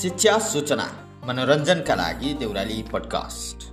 शिक्षा सूचना मनोरञ्जनका लागि देउराली पडकास्ट